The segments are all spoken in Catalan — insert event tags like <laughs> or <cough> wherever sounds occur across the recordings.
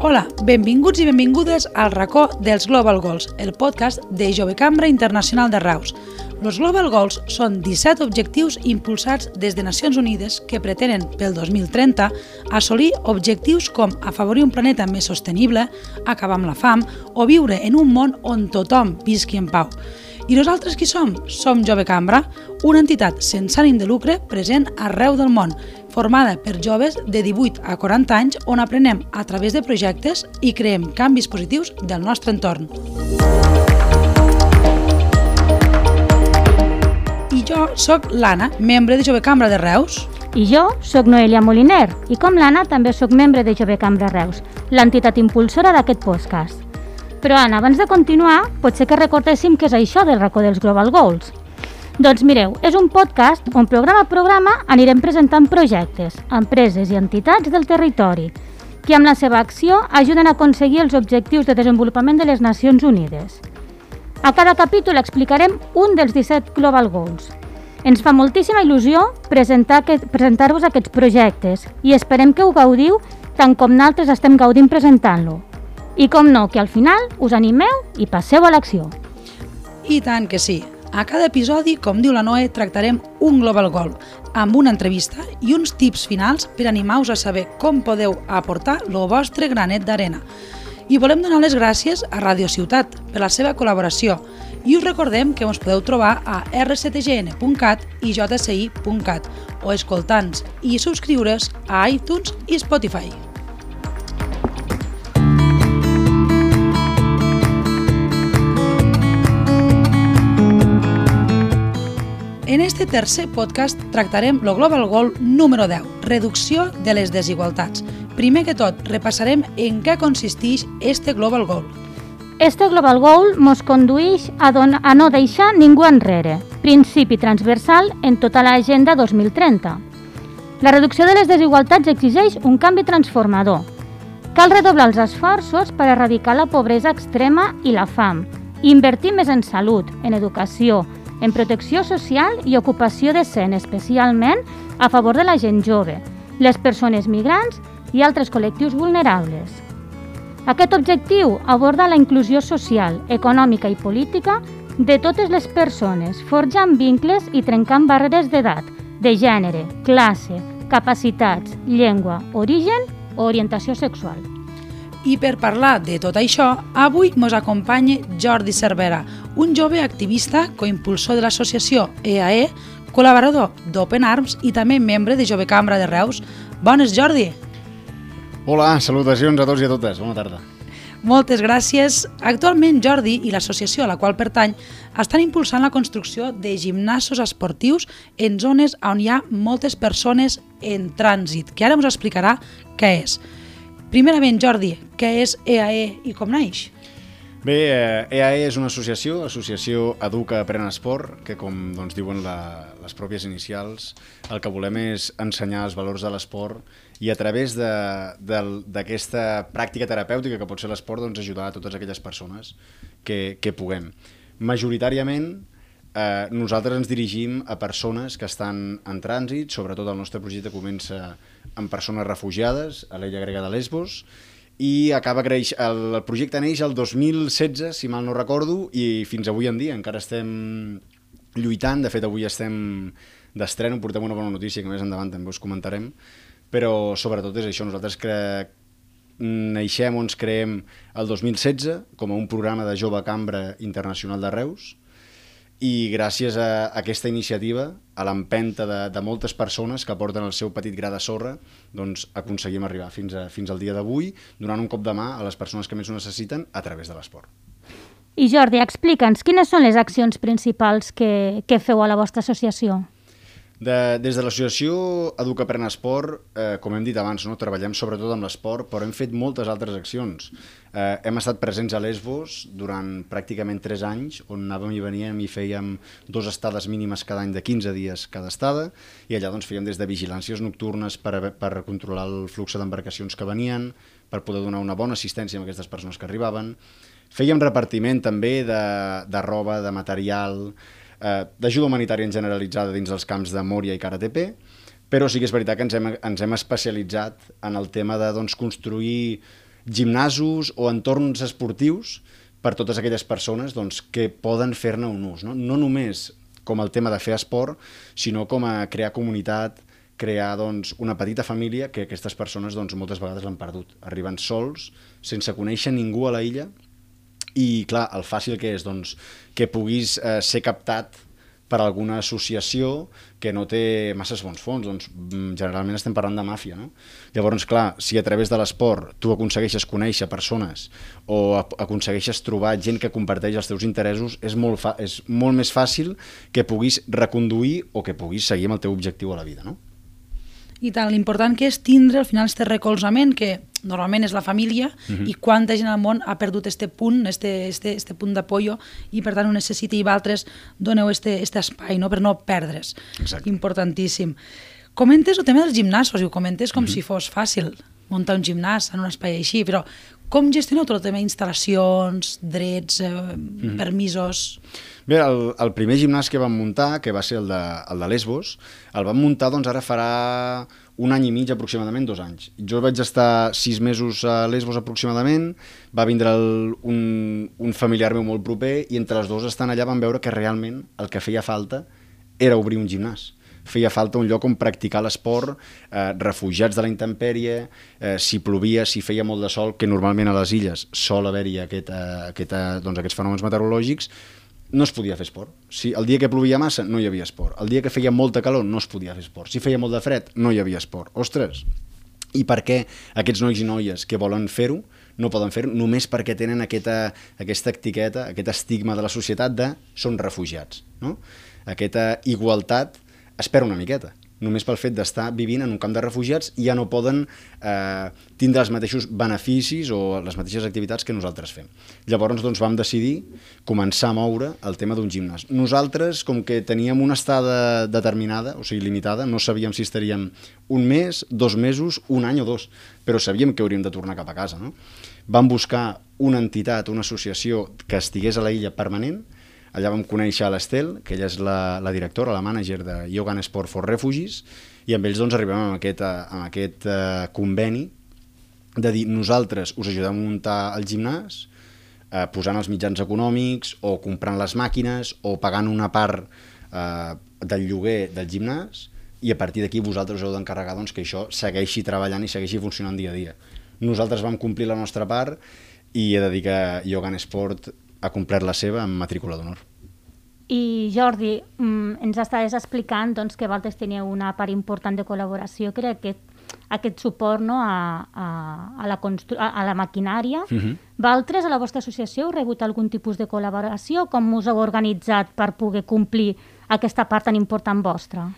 Hola, benvinguts i benvingudes al racó dels Global Goals, el podcast de Jove Cambra Internacional de Raus. Los Global Goals són 17 objectius impulsats des de Nacions Unides que pretenen pel 2030 assolir objectius com afavorir un planeta més sostenible, acabar amb la fam o viure en un món on tothom visqui en pau. I nosaltres qui som? Som Jove Cambra, una entitat sense ànim de lucre present arreu del món, formada per joves de 18 a 40 anys on aprenem a través de projectes i creem canvis positius del nostre entorn. I jo sóc l'Anna, membre de Jove Cambra de Reus. I jo sóc Noelia Moliner i com l'Anna també sóc membre de Jove Cambra Reus, l'entitat impulsora d'aquest podcast. Però Anna, abans de continuar, potser que recordéssim què és això del racó dels Global Goals. Doncs mireu, és un podcast on programa a programa anirem presentant projectes, empreses i entitats del territori que amb la seva acció ajuden a aconseguir els objectius de desenvolupament de les Nacions Unides. A cada capítol explicarem un dels 17 Global Goals. Ens fa moltíssima il·lusió presentar-vos presentar aquests projectes i esperem que ho gaudiu tant com nosaltres estem gaudint presentant-lo. I com no, que al final us animeu i passeu a l'acció. I tant que sí. A cada episodi, com diu la Noe, tractarem un Global Goal, amb una entrevista i uns tips finals per animar-vos a saber com podeu aportar el vostre granet d'arena. I volem donar les gràcies a Radio Ciutat per la seva col·laboració i us recordem que us podeu trobar a rctgn.cat i jci.cat o escoltant i subscriure's a iTunes i Spotify. En este tercer podcast tractarem el Global Goal número 10, reducció de les desigualtats. Primer que tot, repassarem en què consisteix este Global Goal. Este Global Goal mos condueix a, don a no deixar ningú enrere, principi transversal en tota l'agenda 2030. La reducció de les desigualtats exigeix un canvi transformador. Cal redoblar els esforços per erradicar la pobresa extrema i la fam, invertir més en salut, en educació, en protecció social i ocupació decent, especialment a favor de la gent jove, les persones migrants i altres col·lectius vulnerables. Aquest objectiu aborda la inclusió social, econòmica i política de totes les persones, forjant vincles i trencant barreres d'edat, de gènere, classe, capacitats, llengua, origen o orientació sexual. I per parlar de tot això, avui ens acompanya Jordi Cervera, un jove activista, coimpulsor de l'associació EAE, col·laborador d'Open Arms i també membre de Jove Cambra de Reus. Bones, Jordi! Hola, salutacions a tots i a totes. Bona tarda. Moltes gràcies. Actualment, Jordi i l'associació a la qual pertany estan impulsant la construcció de gimnasos esportius en zones on hi ha moltes persones en trànsit, que ara ens explicarà què és. Primerament, Jordi, què és EAE i com naix? Bé, eh, EAE és una associació, Associació Educa Apren Esport, que com doncs, diuen la, les pròpies inicials, el que volem és ensenyar els valors de l'esport i a través d'aquesta pràctica terapèutica que pot ser l'esport, doncs, ajudar a totes aquelles persones que, que puguem. Majoritàriament, eh, nosaltres ens dirigim a persones que estan en trànsit, sobretot el nostre projecte comença amb persones refugiades a l'illa grega de Lesbos, i acaba creix, el, el projecte neix el 2016, si mal no recordo, i fins avui en dia encara estem lluitant, de fet avui estem d'estreno, portem una bona notícia que més endavant també us comentarem, però sobretot és això, nosaltres cre... neixem o ens creem el 2016 com a un programa de jove cambra internacional de Reus, i gràcies a aquesta iniciativa, a l'empenta de, de moltes persones que porten el seu petit gra de sorra, doncs aconseguim arribar fins, a, fins al dia d'avui, donant un cop de mà a les persones que més ho necessiten a través de l'esport. I Jordi, explica'ns, quines són les accions principals que, que feu a la vostra associació? De, des de l'associació Educa Pren Esport, eh, com hem dit abans, no? treballem sobretot amb l'esport, però hem fet moltes altres accions. Eh, hem estat presents a Lesbos durant pràcticament 3 anys, on anàvem i veníem i fèiem dos estades mínimes cada any de 15 dies cada estada, i allà doncs, fèiem des de vigilàncies nocturnes per, per controlar el flux d'embarcacions que venien, per poder donar una bona assistència a aquestes persones que arribaven. Fèiem repartiment també de, de roba, de material, eh, d'ajuda humanitària en generalitzada dins dels camps de Mòria i Karatepe, però sí que és veritat que ens hem, ens hem especialitzat en el tema de doncs, construir gimnasos o entorns esportius per totes aquelles persones doncs, que poden fer-ne un ús. No? no només com el tema de fer esport, sinó com a crear comunitat, crear doncs, una petita família que aquestes persones doncs, moltes vegades l'han perdut. Arriben sols, sense conèixer ningú a la illa, i clar, el fàcil que és doncs, que puguis eh, ser captat per alguna associació que no té masses bons fons, doncs mm, generalment estem parlant de màfia, no? Llavors, clar, si a través de l'esport tu aconsegueixes conèixer persones o aconsegueixes trobar gent que comparteix els teus interessos, és molt, fa és molt més fàcil que puguis reconduir o que puguis seguir amb el teu objectiu a la vida, no? I tant, l'important que és tindre al final este recolzament que normalment és la família uh mhm. -huh. i quanta gent al món ha perdut este punt, este, este, este punt d'apollo i per tant ho necessita i altres doneu este, este espai no? per no perdre's. Exacte. Importantíssim. Comentes el tema dels gimnasos i ho comentes com uh mhm. -huh. si fos fàcil muntar un gimnàs en un espai així, però com gestioneu tot el tema instal·lacions, drets, eh, mhm. -huh. permisos... Bé, el, el primer gimnàs que vam muntar, que va ser el de, el de Lesbos, el vam muntar doncs ara farà un any i mig aproximadament, dos anys. Jo vaig estar sis mesos a Lesbos aproximadament, va vindre el, un, un familiar meu molt proper i entre els dos estan allà vam veure que realment el que feia falta era obrir un gimnàs feia falta un lloc on practicar l'esport, eh, refugiats de la intempèrie, eh, si plovia, si feia molt de sol, que normalment a les illes sol haver-hi aquest, eh, aquest, eh, doncs aquests fenòmens meteorològics, no es podia fer esport. Si el dia que plovia massa, no hi havia esport. El dia que feia molta calor, no es podia fer esport. Si feia molt de fred, no hi havia esport. Ostres! I per què aquests nois i noies que volen fer-ho no poden fer-ho només perquè tenen aquesta, aquesta etiqueta, aquest estigma de la societat de són refugiats. No? Aquesta igualtat espera una miqueta només pel fet d'estar vivint en un camp de refugiats ja no poden eh, tindre els mateixos beneficis o les mateixes activitats que nosaltres fem. Llavors doncs, vam decidir començar a moure el tema d'un gimnàs. Nosaltres, com que teníem una estada determinada, o sigui, limitada, no sabíem si estaríem un mes, dos mesos, un any o dos, però sabíem que hauríem de tornar cap a casa. No? Vam buscar una entitat, una associació que estigués a la illa permanent, Allà vam conèixer a l'Estel, que ella és la, la directora, la mànager de Yoga and Sport for Refugees, i amb ells doncs, arribem amb aquest, eh, amb aquest uh, conveni de dir nosaltres us ajudem a muntar el gimnàs, eh, posant els mitjans econòmics o comprant les màquines o pagant una part eh, del lloguer del gimnàs i a partir d'aquí vosaltres heu d'encarregar doncs, que això segueixi treballant i segueixi funcionant dia a dia. Nosaltres vam complir la nostra part i he de dir que Yoga Sport ha complert la seva amb matrícula d'honor. I Jordi, mm, ens estaves explicant doncs, que Valtes tenia una part important de col·laboració, que era aquest, aquest suport no, a, a, a, la, a la maquinària. Uh -huh. Valtres, a la vostra associació, heu rebut algun tipus de col·laboració? Com us heu organitzat per poder complir aquesta part tan important vostra?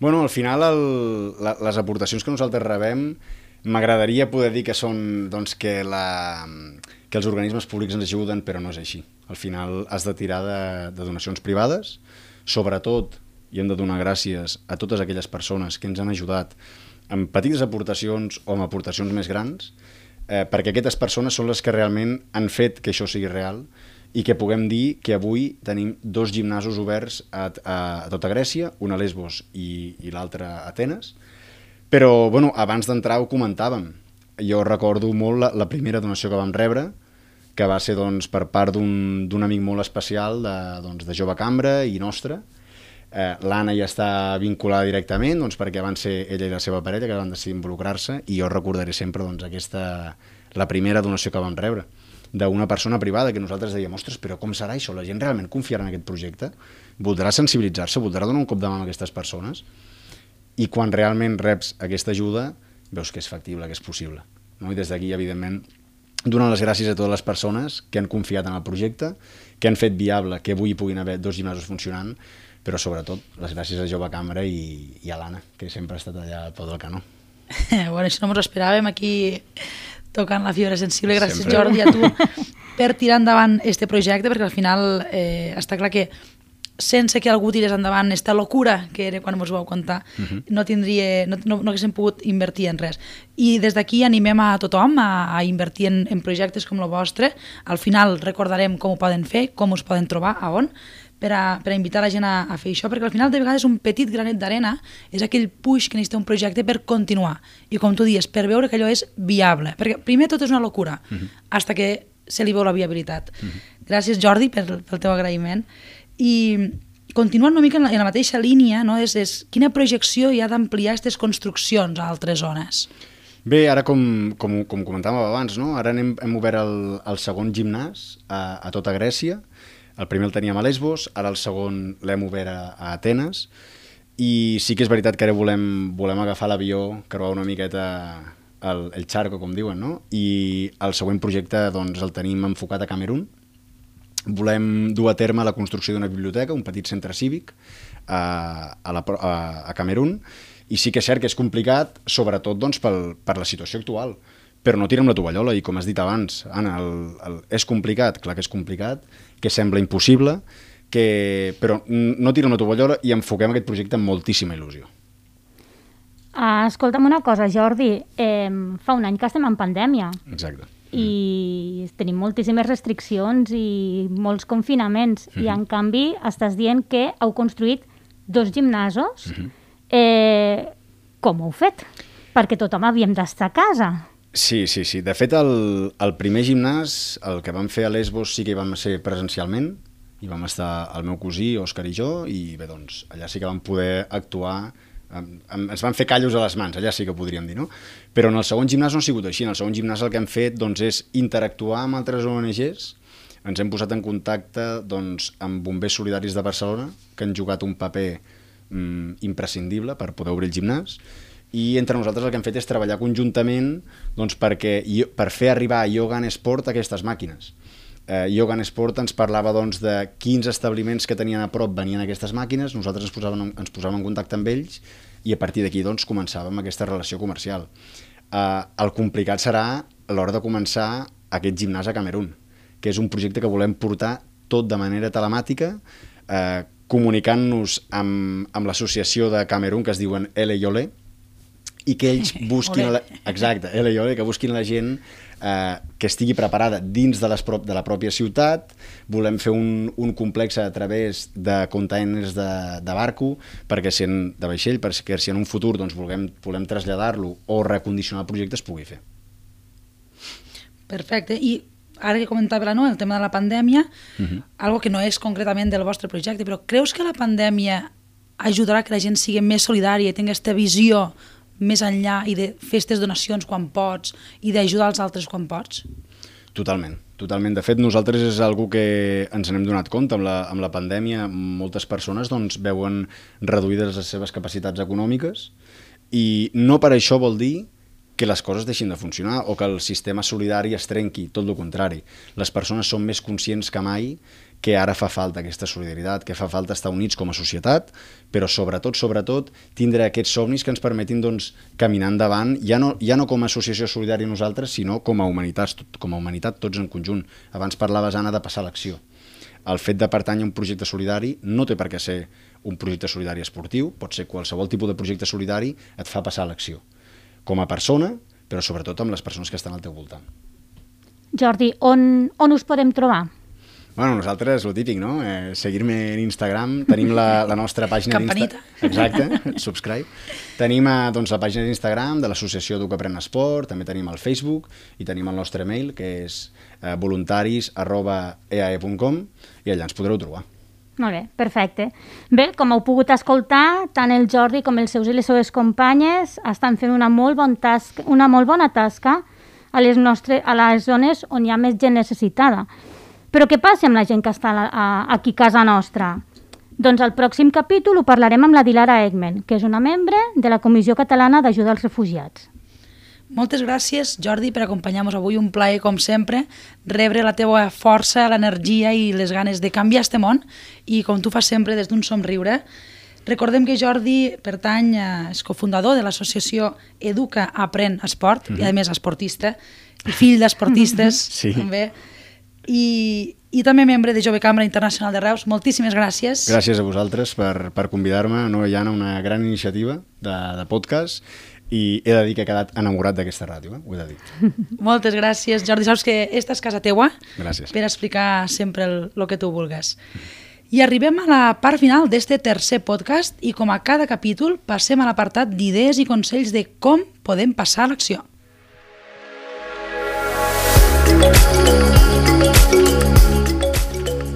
Bueno, al final el, la, les aportacions que nosaltres rebem m'agradaria poder dir que són doncs, que la que els organismes públics ens ajuden, però no és així. Al final has de tirar de, de donacions privades, sobretot, i hem de donar gràcies a totes aquelles persones que ens han ajudat amb petites aportacions o amb aportacions més grans, eh, perquè aquestes persones són les que realment han fet que això sigui real i que puguem dir que avui tenim dos gimnasos oberts a, a, a tota Grècia, un a Lesbos i, i l'altre a Atenes, però bueno, abans d'entrar ho comentàvem, jo recordo molt la, la primera donació que vam rebre, que va ser doncs, per part d'un amic molt especial de, doncs, de Jove Cambra i nostra. Eh, L'Anna ja està vinculada directament doncs, perquè van ser ella i la seva parella que van decidir involucrar-se i jo recordaré sempre doncs, aquesta, la primera donació que vam rebre d'una persona privada que nosaltres dèiem, ostres, però com serà això? La gent realment confiarà en aquest projecte? Voldrà sensibilitzar-se? Voldrà donar un cop de mà a aquestes persones? I quan realment reps aquesta ajuda, veus que és factible, que és possible. No? I des d'aquí, evidentment, donar les gràcies a totes les persones que han confiat en el projecte, que han fet viable que avui puguin haver dos gimnasos funcionant, però sobretot les gràcies a Jove Cambra i, i a l'Anna, que sempre ha estat allà al peu del canó. <laughs> bueno, això no ens esperàvem aquí tocant la fibra sensible. Gràcies, Sempre. Jordi, a tu per tirar endavant este projecte, perquè al final eh, està clar que sense que algú tirés endavant esta locura que era quan ens vau contar, uh -huh. no, tindria, no, no, no haguéssim pogut invertir en res. I des d'aquí animem a tothom a, a invertir en, en projectes com el vostre. Al final recordarem com ho poden fer, com us poden trobar, a on, per a, per a invitar la gent a, a fer això, perquè al final de vegades un petit granet d'arena és aquell puix que necessita un projecte per continuar. I com tu dius, per veure que allò és viable. Perquè primer tot és una locura, uh -huh. hasta que se li veu la viabilitat. Uh -huh. Gràcies, Jordi, per, pel teu agraïment. I continuant una mica en la, en la mateixa línia, no? és, és quina projecció hi ha d'ampliar aquestes construccions a altres zones? Bé, ara com, com, com comentàvem abans, no? ara hem, hem obert el, el segon gimnàs a, a tota Grècia, el primer el teníem a Lesbos, ara el segon l'hem obert a, a Atenes, i sí que és veritat que ara volem, volem agafar l'avió, creuar una miqueta el, el charco, com diuen, no? i el següent projecte doncs, el tenim enfocat a Camerún, volem dur a terme la construcció d'una biblioteca, un petit centre cívic a, a, la, a, a Camerún, i sí que és cert que és complicat, sobretot doncs, pel, per la situació actual, però no tirem la tovallola, i com has dit abans, Anna, el, el, és complicat, clar que és complicat, que sembla impossible, que, però no tirem la tovallola i enfoquem aquest projecte amb moltíssima il·lusió. Ah, escolta'm una cosa, Jordi, eh, fa un any que estem en pandèmia Exacte. I tenim moltíssimes restriccions i molts confinaments i en canvi estàs dient que heu construït dos gimnasos eh, com heu fet? Perquè tothom havíem d'estar a casa. Sí, sí, sí. De fet, el, el primer gimnàs, el que vam fer a Lesbos, sí que hi vam ser presencialment, i vam estar el meu cosí, Òscar i jo, i bé, doncs, allà sí que vam poder actuar ens van fer callos a les mans, allà sí que podríem dir, no? Però en el segon gimnàs no ha sigut així. En el segon gimnàs el que hem fet doncs, és interactuar amb altres ONGs, ens hem posat en contacte doncs, amb bombers solidaris de Barcelona, que han jugat un paper mm, imprescindible per poder obrir el gimnàs, i entre nosaltres el que hem fet és treballar conjuntament doncs, perquè, per fer arribar a Yogan Sport aquestes màquines. Eh, Yogan Sport ens parlava doncs, de quins establiments que tenien a prop venien aquestes màquines, nosaltres ens posàvem, en- ens posàvem en contacte amb ells i a partir d'aquí doncs, començàvem aquesta relació comercial. Eh, el complicat serà l'hora de començar aquest gimnàs a Camerún, que és un projecte que volem portar tot de manera telemàtica, eh, comunicant-nos amb, amb l'associació de Camerún que es diuen Ele Yole, i que ells <laughs> busquin la, exacte, Ele Yole, que busquin la gent eh, que estigui preparada dins de, les prop, de la pròpia ciutat, volem fer un, un complex a través de containers de, de barco, perquè si en, de vaixell, perquè si en un futur doncs, volem, volem traslladar-lo o recondicionar el projecte es pugui fer. Perfecte. I ara que comentava la Noa, el tema de la pandèmia, uh -huh. algo que no és concretament del vostre projecte, però creus que la pandèmia ajudarà que la gent sigui més solidària i tingui aquesta visió més enllà i de fer aquestes donacions quan pots i d'ajudar els altres quan pots? Totalment, totalment. De fet, nosaltres és algo que ens n'hem donat compte. Amb la, amb la pandèmia, moltes persones doncs, veuen reduïdes les seves capacitats econòmiques i no per això vol dir que les coses deixin de funcionar o que el sistema solidari es trenqui, tot el contrari. Les persones són més conscients que mai que ara fa falta aquesta solidaritat, que fa falta estar units com a societat, però sobretot, sobretot, tindre aquests somnis que ens permetin doncs, caminar endavant, ja no, ja no com a associació solidària nosaltres, sinó com a humanitat, com a humanitat tots en conjunt. Abans parlaves, Anna, de passar l'acció. El fet de pertànyer a un projecte solidari no té per què ser un projecte solidari esportiu, pot ser qualsevol tipus de projecte solidari, et fa passar l'acció. Com a persona, però sobretot amb les persones que estan al teu voltant. Jordi, on, on us podem trobar? Bueno, nosaltres, lo típic, no? Eh, Seguir-me en Instagram, tenim la, la nostra pàgina Campanita. Exacte, <laughs> subscribe. Tenim eh, doncs, la pàgina d'Instagram de l'Associació Educa Pren Esport, també tenim el Facebook i tenim el nostre mail, que és eh, voluntaris arroba eae.com i allà ens podreu trobar. Molt bé, perfecte. Bé, com heu pogut escoltar, tant el Jordi com els seus i les seves companyes estan fent una molt, bon tasca, una molt bona tasca a les, nostres, a les zones on hi ha més gent necessitada. Però què passa amb la gent que està a, a, aquí a casa nostra? Doncs al pròxim capítol ho parlarem amb la Dilara Egmen, que és una membre de la Comissió Catalana d'Ajuda als Refugiats. Moltes gràcies, Jordi, per acompanyar-nos avui. Un plaer, com sempre, rebre la teva força, l'energia i les ganes de canviar este món i, com tu fas sempre, des d'un somriure. Recordem que Jordi pertany, a, és cofundador de l'associació Educa Aprèn Esport, mm -hmm. i a més esportista, i fill d'esportistes <laughs> Sí. també, i, i també membre de Jove Cambra Internacional de Reus. Moltíssimes gràcies. Gràcies a vosaltres per, per convidar-me, no, Iana, una gran iniciativa de, de podcast i he de dir que he quedat enamorat d'aquesta ràdio, eh? ho he de dir. <laughs> Moltes gràcies, Jordi. Saps que esta és casa teua Gràcies. per explicar sempre el, el que tu vulgues. I arribem a la part final d'este tercer podcast i com a cada capítol passem a l'apartat d'idees i consells de com podem passar a l'acció.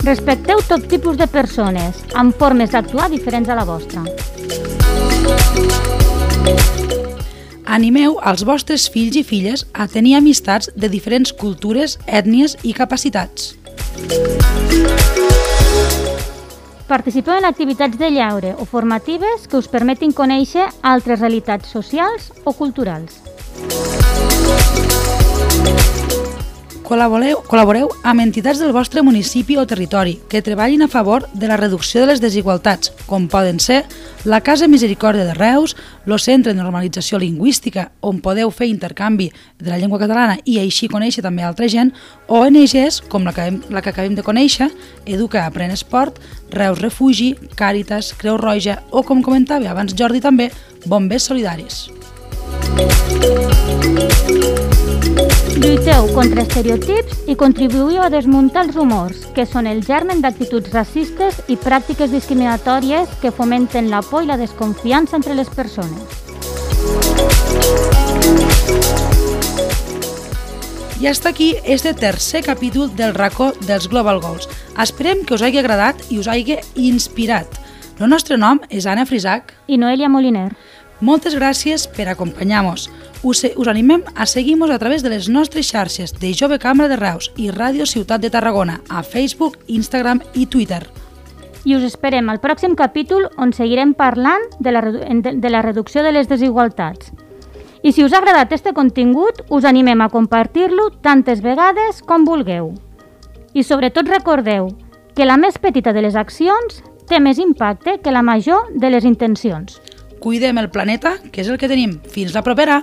Respecteu tot tipus de persones, amb formes d'actuar diferents a la vostra. Animeu als vostres fills i filles a tenir amistats de diferents cultures, ètnies i capacitats. Participeu en activitats de lleure o formatives que us permetin conèixer altres realitats socials o culturals. Col·laboreu, col·laboreu amb entitats del vostre municipi o territori que treballin a favor de la reducció de les desigualtats, com poden ser la Casa Misericòrdia de Reus, el Centre de Normalització Lingüística, on podeu fer intercanvi de la llengua catalana i així conèixer també altra gent, ONGs com la que, la que acabem de conèixer, Educa Aprèn Esport, Reus Refugi, Càritas, Creu Roja o, com comentava abans Jordi també, Bombers Solidaris. Lluiteu contra estereotips i contribuïu a desmuntar els rumors, que són el germen d'actituds racistes i pràctiques discriminatòries que fomenten la por i la desconfiança entre les persones. I hasta aquí este tercer capítol del racó dels Global Goals. Esperem que us hagi agradat i us hagi inspirat. El nostre nom és Anna Frisac. I Noelia Moliner. Moltes gràcies per acompanyar-nos. Us, us animem a seguir-nos a través de les nostres xarxes de Jove Cambra de Reus i Ràdio Ciutat de Tarragona a Facebook, Instagram i Twitter. I us esperem al pròxim capítol on seguirem parlant de la, de la reducció de les desigualtats. I si us ha agradat este contingut, us animem a compartir-lo tantes vegades com vulgueu. I sobretot recordeu que la més petita de les accions té més impacte que la major de les intencions. Cuidem el planeta, que és el que tenim. Fins la propera!